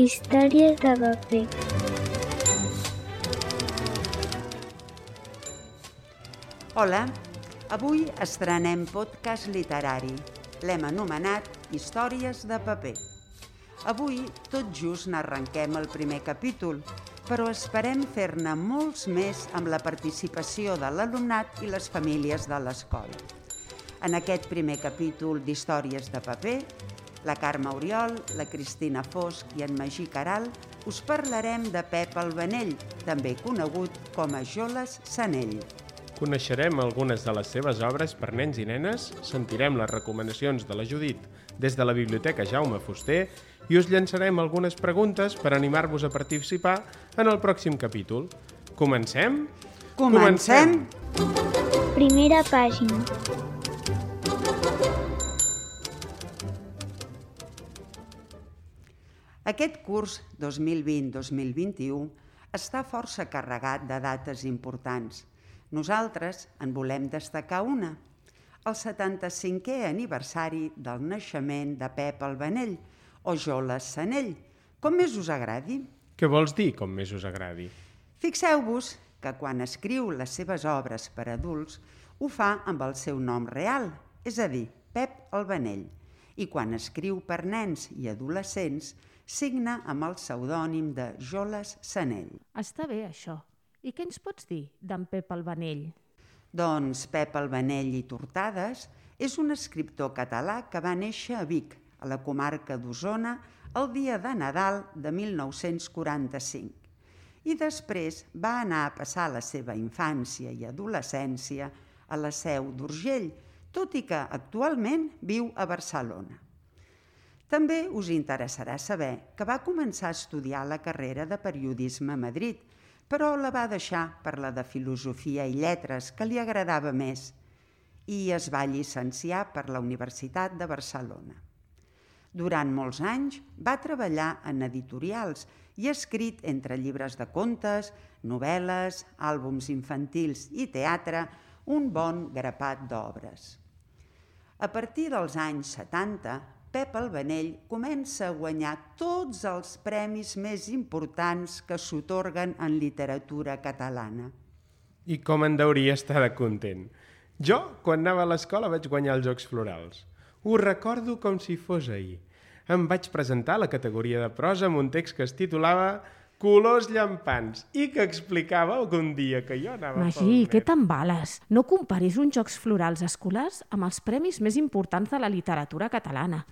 Històries de paper. Hola, avui estrenem podcast literari. L'hem anomenat Històries de paper. Avui tot just n'arrenquem el primer capítol, però esperem fer-ne molts més amb la participació de l'alumnat i les famílies de l'escola. En aquest primer capítol d'Històries de paper, la Carme Oriol, la Cristina Fosc i en Magí Caral us parlarem de Pep el Benell, també conegut com a Joles Sanell. Coneixerem algunes de les seves obres per nens i nenes, sentirem les recomanacions de la Judit des de la Biblioteca Jaume Fuster i us llançarem algunes preguntes per animar-vos a participar en el pròxim capítol. Comencem? Comencem? Primera pàgina. Aquest curs 2020-2021 està força carregat de dates importants. Nosaltres en volem destacar una, el 75è aniversari del naixement de Pep el Benell, o Joles Sanell, com més us agradi. Què vols dir, com més us agradi? Fixeu-vos que quan escriu les seves obres per adults ho fa amb el seu nom real, és a dir, Pep el Benell, i quan escriu per nens i adolescents signa amb el pseudònim de Joles Sanell. Està bé, això. I què ens pots dir d'en Pep el Benell? Doncs Pep Albanell i Tortades és un escriptor català que va néixer a Vic, a la comarca d'Osona, el dia de Nadal de 1945. I després va anar a passar la seva infància i adolescència a la seu d'Urgell, tot i que actualment viu a Barcelona. També us interessarà saber que va començar a estudiar la carrera de periodisme a Madrid, però la va deixar per la de Filosofia i Lletres, que li agradava més, i es va llicenciar per la Universitat de Barcelona. Durant molts anys va treballar en editorials i ha escrit entre llibres de contes, novel·les, àlbums infantils i teatre un bon grapat d'obres. A partir dels anys 70, Pep el Benell comença a guanyar tots els premis més importants que s'otorguen en literatura catalana. I com en deuria estar de content. Jo, quan anava a l'escola, vaig guanyar els Jocs Florals. Ho recordo com si fos ahir. Em vaig presentar a la categoria de prosa amb un text que es titulava Colors llampants i que explicava algun dia que jo anava Magí, què t'embales? No comparis uns Jocs Florals escolars amb els premis més importants de la literatura catalana.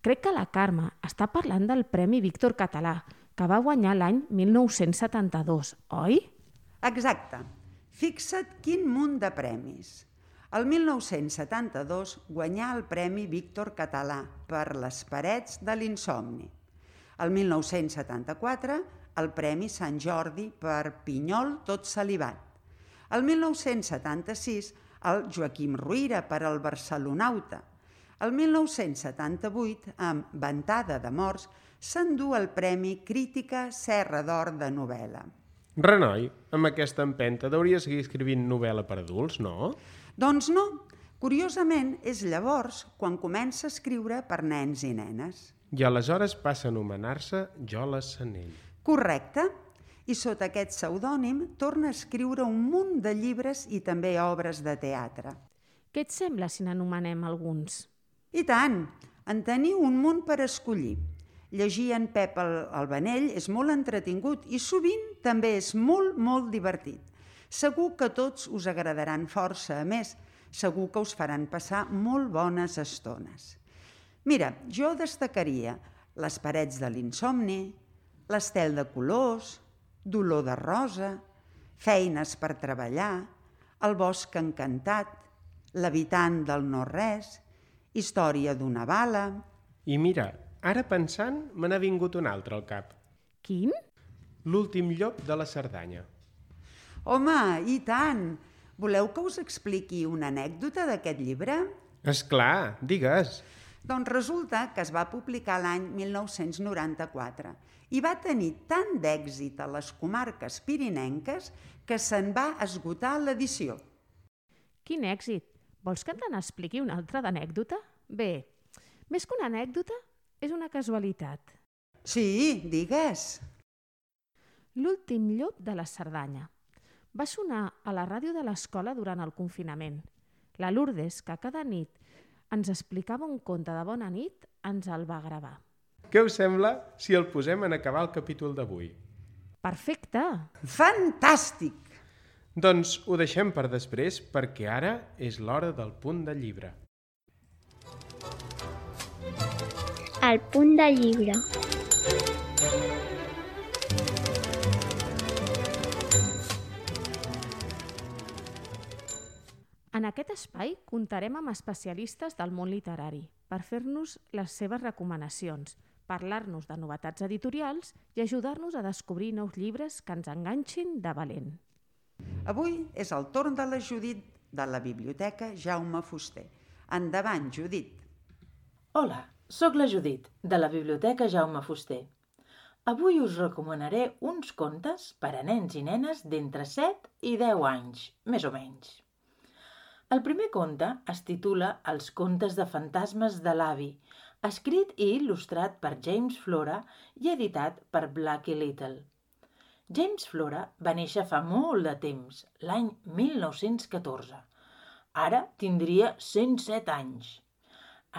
Crec que la Carme està parlant del Premi Víctor Català, que va guanyar l'any 1972, oi? Exacte. Fixa't quin munt de premis. El 1972 guanyà el Premi Víctor Català per Les parets de l'insomni. El 1974 el Premi Sant Jordi per Pinyol tot salivat. El 1976 el Joaquim Ruïra per el Barcelonauta. El 1978, amb Ventada de morts, s'endú el Premi Crítica Serra d'Or de novel·la. Renoi, amb aquesta empenta deuria seguir escrivint novel·la per adults, no? Doncs no. Curiosament, és llavors quan comença a escriure per nens i nenes. I aleshores passa a anomenar-se Jola Sanell. Correcte. I sota aquest pseudònim torna a escriure un munt de llibres i també obres de teatre. Què et sembla si n'anomenem alguns? I tant, en teniu un munt per escollir. Llegir en Pep el, el Benell és molt entretingut i sovint també és molt, molt divertit. Segur que tots us agradaran força, a més, segur que us faran passar molt bones estones. Mira, jo destacaria les parets de l'insomni, l'estel de colors, dolor de rosa, feines per treballar, el bosc encantat, l'habitant del no-res, història d'una bala... I mira, ara pensant, me n'ha vingut un altre al cap. Quin? L'últim llop de la Cerdanya. Home, i tant! Voleu que us expliqui una anècdota d'aquest llibre? És clar, digues. Doncs resulta que es va publicar l'any 1994 i va tenir tant d'èxit a les comarques pirinenques que se'n va esgotar l'edició. Quin èxit! Vols que te n'expliqui una altra d'anècdota? Bé, més que una anècdota, és una casualitat. Sí, digues. L'últim llop de la Cerdanya. Va sonar a la ràdio de l'escola durant el confinament. La Lourdes, que cada nit ens explicava un conte de bona nit, ens el va gravar. Què us sembla si el posem en acabar el capítol d'avui? Perfecte! Fantàstic! Doncs ho deixem per després perquè ara és l'hora del punt de llibre. El punt de llibre. En aquest espai comptarem amb especialistes del món literari per fer-nos les seves recomanacions, parlar-nos de novetats editorials i ajudar-nos a descobrir nous llibres que ens enganxin de valent. Avui és el torn de la Judit de la Biblioteca Jaume Fuster. Endavant, Judit. Hola, sóc la Judit, de la Biblioteca Jaume Fuster. Avui us recomanaré uns contes per a nens i nenes d'entre 7 i 10 anys, més o menys. El primer conte es titula Els contes de fantasmes de l'avi, escrit i il·lustrat per James Flora i editat per Blackie Little. James Flora va néixer fa molt de temps, l'any 1914. Ara tindria 107 anys.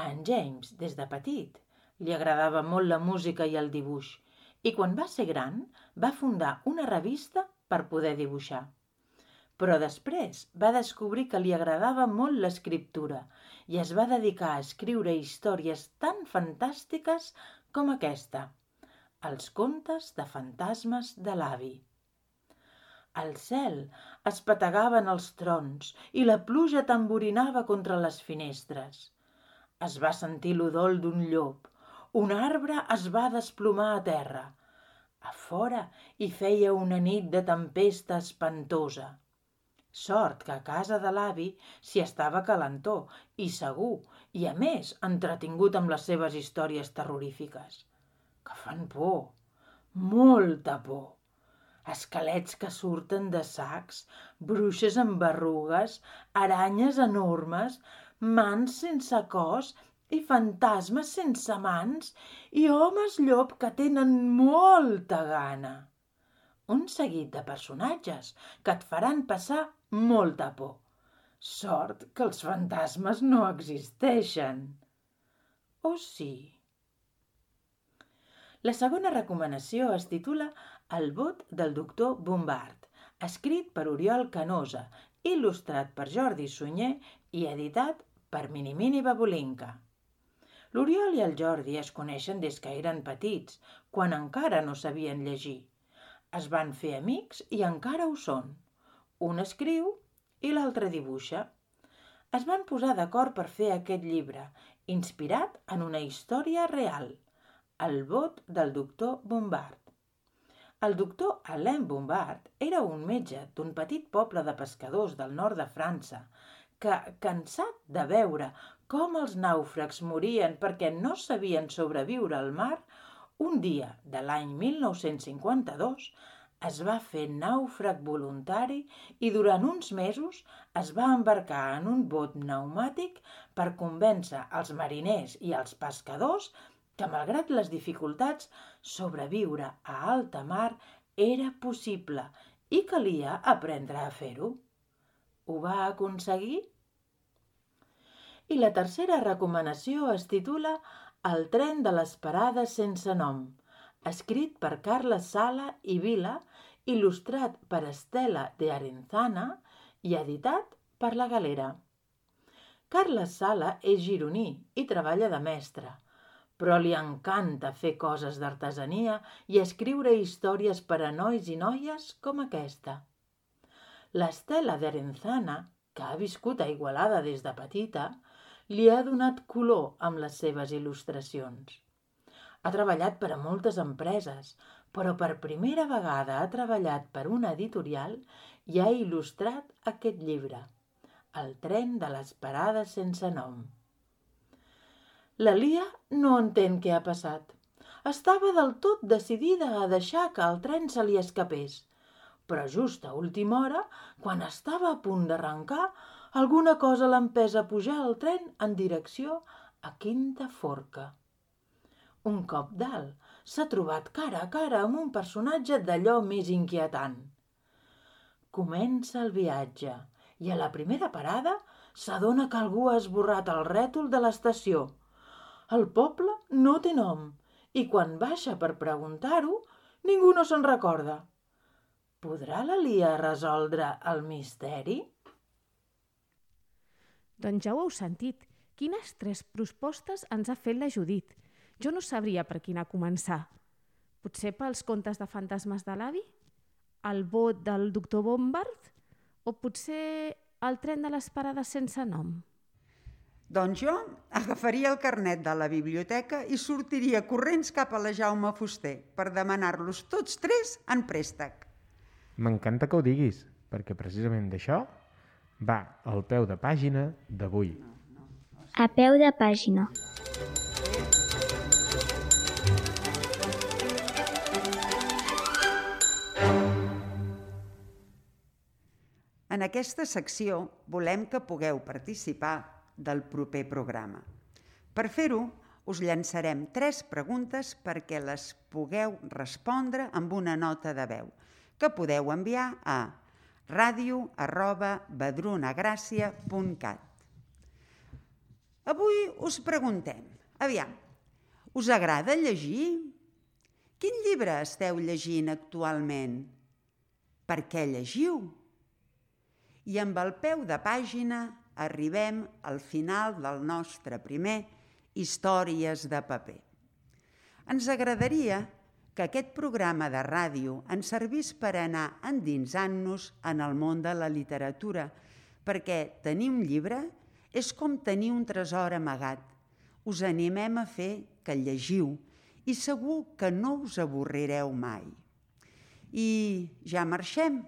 A en James, des de petit, li agradava molt la música i el dibuix i quan va ser gran va fundar una revista per poder dibuixar. Però després va descobrir que li agradava molt l'escriptura i es va dedicar a escriure històries tan fantàstiques com aquesta, els contes de fantasmes de l'avi. Al cel es petegaven els trons i la pluja tamborinava contra les finestres. Es va sentir l'udol d'un llop. Un arbre es va desplomar a terra. A fora hi feia una nit de tempesta espantosa. Sort que a casa de l'avi s'hi estava calentó i segur, i a més entretingut amb les seves històries terrorífiques. Que fan por, molta por. Esquelets que surten de sacs, bruixes amb berrugues, aranyes enormes, mans sense cos i fantasmes sense mans i homes llop que tenen molta gana. Un seguit de personatges que et faran passar molta por. Sort que els fantasmes no existeixen. O sí? La segona recomanació es titula El vot del doctor Bombard, escrit per Oriol Canosa, il·lustrat per Jordi Sunyer i editat per Minimini Babolinka. L'Oriol i el Jordi es coneixen des que eren petits, quan encara no sabien llegir. Es van fer amics i encara ho són. Un escriu i l'altre dibuixa. Es van posar d'acord per fer aquest llibre, inspirat en una història real, el vot del doctor Bombard. El doctor Alain Bombard era un metge d'un petit poble de pescadors del nord de França que, cansat de veure com els nàufrags morien perquè no sabien sobreviure al mar, un dia de l'any 1952 es va fer nàufrag voluntari i durant uns mesos es va embarcar en un bot pneumàtic per convèncer els mariners i els pescadors que, malgrat les dificultats, sobreviure a alta mar era possible i calia aprendre a fer-ho. Ho va aconseguir? I la tercera recomanació es titula El tren de les parades sense nom, escrit per Carles Sala i Vila, il·lustrat per Estela de Arenzana i editat per La Galera. Carles Sala és gironí i treballa de mestre, però li encanta fer coses d'artesania i escriure històries per a nois i noies com aquesta. L'Estela d'Arenzana, que ha viscut a Igualada des de petita, li ha donat color amb les seves il·lustracions. Ha treballat per a moltes empreses, però per primera vegada ha treballat per una editorial i ha il·lustrat aquest llibre, El tren de les parades sense nom. La Lia no entén què ha passat. Estava del tot decidida a deixar que el tren se li escapés. Però just a última hora, quan estava a punt d'arrencar, alguna cosa l'empesa a pujar al tren en direcció a Quinta Forca. Un cop dalt, s'ha trobat cara a cara amb un personatge d'allò més inquietant. Comença el viatge i a la primera parada s'adona que algú ha esborrat el rètol de l'estació. El poble no té nom i quan baixa per preguntar-ho, ningú no se'n recorda. Podrà la Lia resoldre el misteri? Doncs ja ho heu sentit. Quines tres propostes ens ha fet la Judit? Jo no sabria per quina començar. Potser pels contes de fantasmes de l'avi? El vot del doctor Bombard? O potser el tren de les parades sense nom? Doncs jo agafaria el carnet de la biblioteca i sortiria corrents cap a la Jaume Fuster per demanar-los tots tres en préstec. M'encanta que ho diguis, perquè precisament d'això va al peu de pàgina d'avui. A peu de pàgina. En aquesta secció volem que pugueu participar del proper programa. Per fer-ho, us llançarem tres preguntes perquè les pugueu respondre amb una nota de veu, que podeu enviar a ràdio arroba. Avui us preguntem, aviam, us agrada llegir? Quin llibre esteu llegint actualment? Per què llegiu? I amb el peu de pàgina arribem al final del nostre primer Històries de paper. Ens agradaria que aquest programa de ràdio ens servís per anar endinsant-nos en el món de la literatura, perquè tenir un llibre és com tenir un tresor amagat. Us animem a fer que llegiu i segur que no us avorrireu mai. I ja marxem,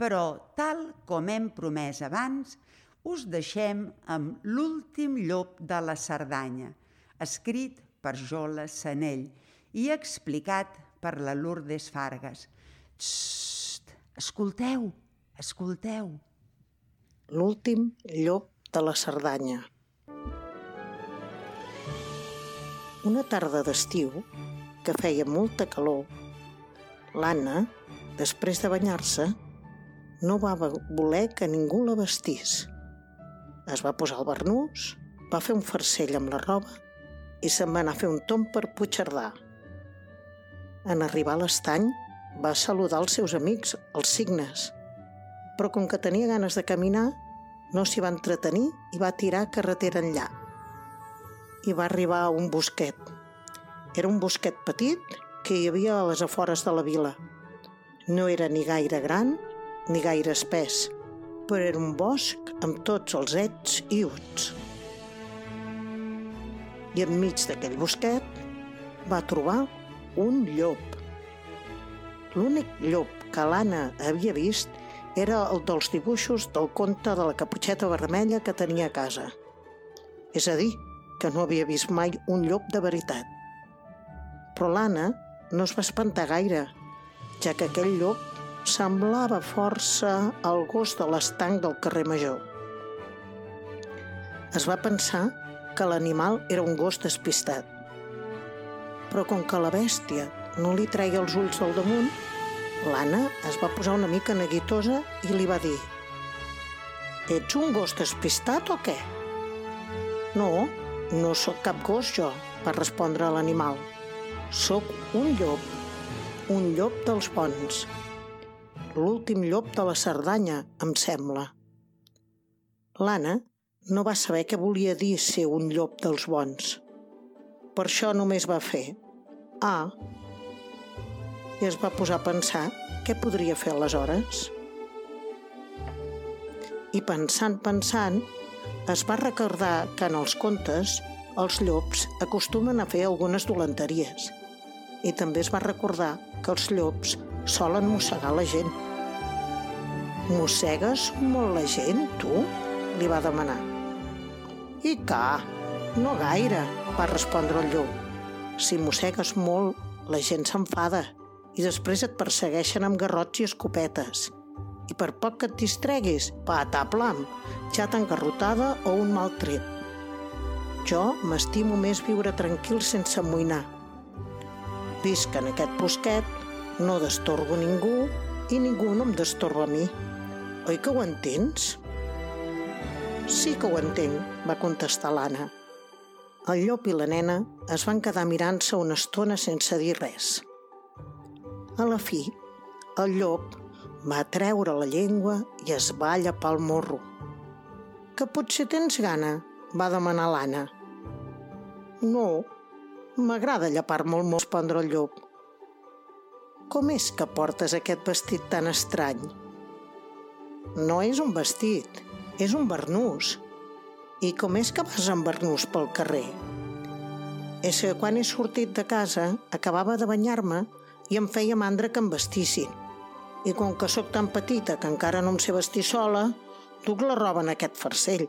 però tal com hem promès abans, us deixem amb l'últim llop de la Cerdanya, escrit per Jola Sanell i explicat per la Lourdes Fargas. Txt, escolteu, escolteu. L'últim llop de la Cerdanya. Una tarda d'estiu, que feia molta calor, l'Anna, després de banyar-se, no va voler que ningú la vestís. Es va posar el barnús, va fer un farcell amb la roba i se'n va anar a fer un tomb per Puigcerdà. En arribar a l'estany, va saludar els seus amics, els signes, però com que tenia ganes de caminar, no s'hi va entretenir i va tirar carretera enllà. I va arribar a un bosquet. Era un bosquet petit que hi havia a les afores de la vila. No era ni gaire gran ni gaire espès, era un bosc amb tots els ets i uts. I enmig d'aquell bosquet va trobar un llop. L'únic llop que l'Anna havia vist era el dels dibuixos del conte de la caputxeta vermella que tenia a casa. És a dir, que no havia vist mai un llop de veritat. Però l'Anna no es va espantar gaire, ja que aquell llop semblava força el gos de l'estanc del carrer Major. Es va pensar que l'animal era un gos despistat. Però com que la bèstia no li treia els ulls del damunt, l'Anna es va posar una mica neguitosa i li va dir «Ets un gos despistat o què?» «No, no sóc cap gos jo», va respondre l'animal. «Sóc un llop, un llop dels bons. L'últim llop de la Cerdanya, em sembla». L'Anna no va saber què volia dir ser un llop dels bons. Per això només va fer «Ah», i es va posar a pensar què podria fer aleshores. I pensant, pensant, es va recordar que en els contes els llops acostumen a fer algunes dolenteries. I també es va recordar que els llops solen mossegar la gent. Mossegues molt la gent, tu? li va demanar. I ca, no gaire, va respondre el llop. Si mossegues molt, la gent s'enfada i després et persegueixen amb garrots i escopetes. I per poc que et distreguis, pataplam, ja t'han garrotada o un mal tret. Jo m'estimo més viure tranquil sense amoïnar. Visc en aquest bosquet, no destorbo ningú i ningú no em destorba a mi. Oi que ho entens? Sí que ho entenc, va contestar l'Anna. El llop i la nena es van quedar mirant-se una estona sense dir res. A la fi, el llop va treure la llengua i es va llapar el morro. Que potser tens gana? va demanar l'Anna. No, m'agrada llapar-me el morro, respondre el llop. Com és que portes aquest vestit tan estrany? No és un vestit, és un barnús. I com és que vas amb barnús pel carrer? És que quan he sortit de casa acabava de banyar-me i em feia mandra que em vestissin. I com que sóc tan petita que encara no em sé vestir sola, duc la roba en aquest farcell.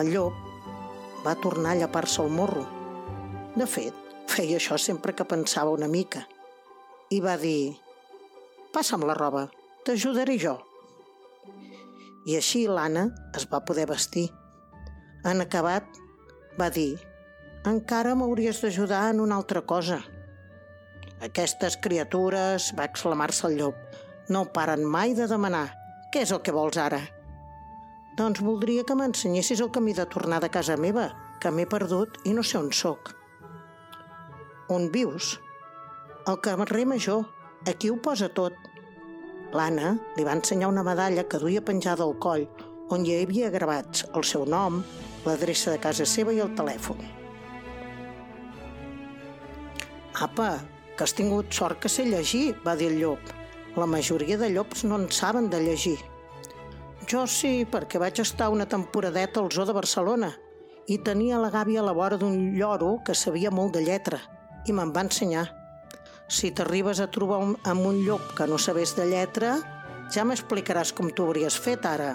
El llop va tornar a llapar-se el morro. De fet, feia això sempre que pensava una mica. I va dir, passa'm la roba, t'ajudaré jo. I així l'Anna es va poder vestir. En acabat, va dir, encara m'hauries d'ajudar en una altra cosa. Aquestes criatures, va exclamar-se el llop, no paren mai de demanar. Què és el que vols ara? Doncs voldria que m'ensenyessis el camí de tornar de casa meva, que m'he perdut i no sé on sóc. On vius? Al carrer major. Aquí ho posa tot. L'Anna li va ensenyar una medalla que duia penjada al coll on hi havia gravats el seu nom, l'adreça de casa seva i el telèfon. Apa, que has tingut sort que sé llegir, va dir el llop. La majoria de llops no en saben de llegir. Jo sí, perquè vaig estar una temporadeta al zoo de Barcelona i tenia la gàbia a la vora d'un lloro que sabia molt de lletra i me'n va ensenyar. Si t'arribes a trobar un, amb un llop que no sabés de lletra, ja m'explicaràs com t'ho hauries fet ara.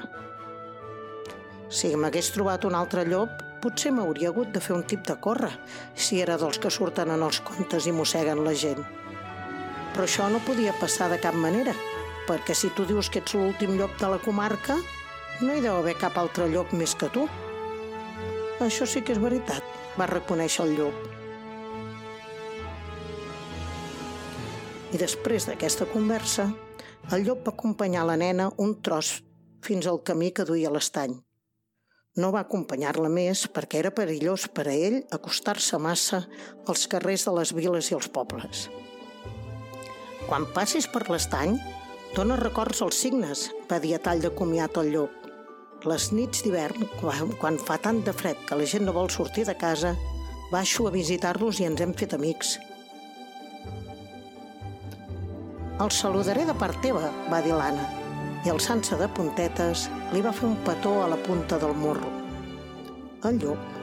Si m'hagués trobat un altre llop, potser m'hauria hagut de fer un tip de córrer, si era dels que surten en els contes i mosseguen la gent. Però això no podia passar de cap manera, perquè si tu dius que ets l'últim llop de la comarca, no hi deu haver cap altre llop més que tu. Això sí que és veritat, va reconèixer el llop. I després d'aquesta conversa, el llop va acompanyar la nena un tros fins al camí que duia l'estany. No va acompanyar-la més perquè era perillós per a ell acostar-se massa als carrers de les viles i els pobles. Quan passis per l'estany, dona records als signes, va dir a tall de comiat el llop. Les nits d'hivern, quan fa tant de fred que la gent no vol sortir de casa, baixo a visitar-los i ens hem fet amics – el saludaré de part teva, va dir l'Anna, i alçant-se de puntetes li va fer un petó a la punta del morro. El llop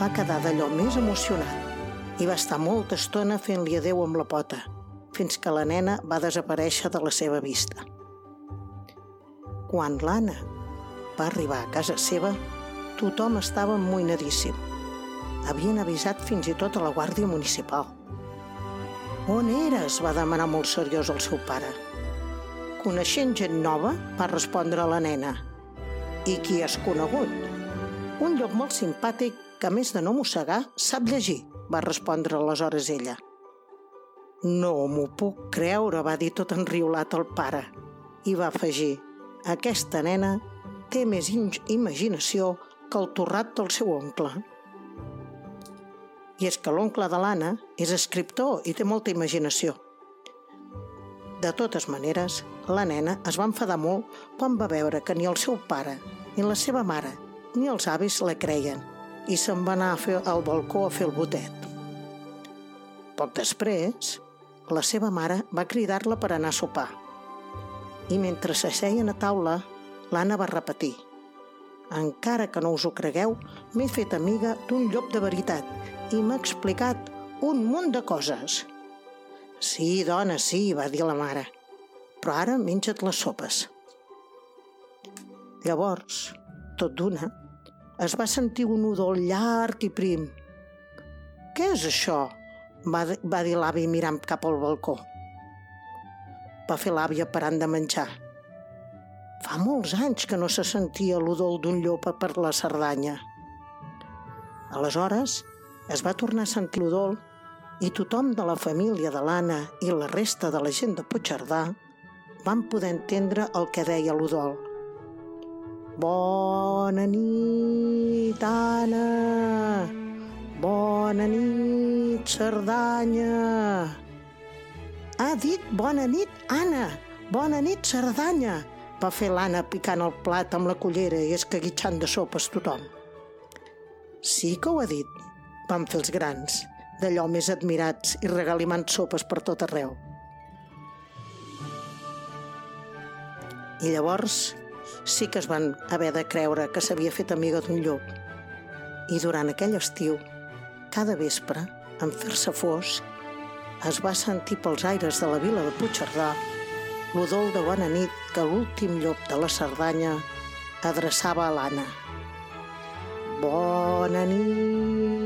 va quedar d'allò més emocionat i va estar molta estona fent-li adeu amb la pota, fins que la nena va desaparèixer de la seva vista. Quan l'Anna va arribar a casa seva, tothom estava amoïnadíssim. Havien avisat fins i tot a la Guàrdia Municipal – on eres? va demanar molt seriós el seu pare. Coneixent gent nova, va respondre la nena. I qui has conegut? Un llop molt simpàtic que, a més de no mossegar, sap llegir, va respondre aleshores ella. No m'ho puc creure, va dir tot enriolat el pare. I va afegir, aquesta nena té més imaginació que el torrat del seu oncle. I és que l'oncle de l'Anna és escriptor i té molta imaginació. De totes maneres, la nena es va enfadar molt quan va veure que ni el seu pare, ni la seva mare, ni els avis la creien i se'n va anar a fer al balcó a fer el botet. Poc després, la seva mare va cridar-la per anar a sopar. I mentre s'asseien a taula, l'Anna va repetir encara que no us ho cregueu, m'he fet amiga d'un llop de veritat i m'ha explicat un munt de coses. Sí, dona, sí, va dir la mare, però ara menja't les sopes. Llavors, tot d'una, es va sentir un udol llarg i prim. Què és això? va, va dir l'avi mirant cap al balcó. Va fer l'àvia parant de menjar. Fa molts anys que no se sentia l'udol d'un llop per la Cerdanya. Aleshores, es va tornar a sentir l'udol i tothom de la família de l'Anna i la resta de la gent de Puigcerdà van poder entendre el que deia l'Udol. Bona nit, Anna! Bona nit, Cerdanya! Ha dit bona nit, Anna! Bona nit, Cerdanya! va fer l'Anna picant el plat amb la cullera i escaguitxant de sopes tothom. Sí que ho ha dit, van fer els grans, d'allò més admirats i regalimant sopes per tot arreu. I llavors sí que es van haver de creure que s'havia fet amiga d'un llop. I durant aquell estiu, cada vespre, en fer-se fosc, es va sentir pels aires de la vila de Puigcerdà l'udol de bona nit que l'últim llop de la Cerdanya adreçava a l'Anna. Bona nit,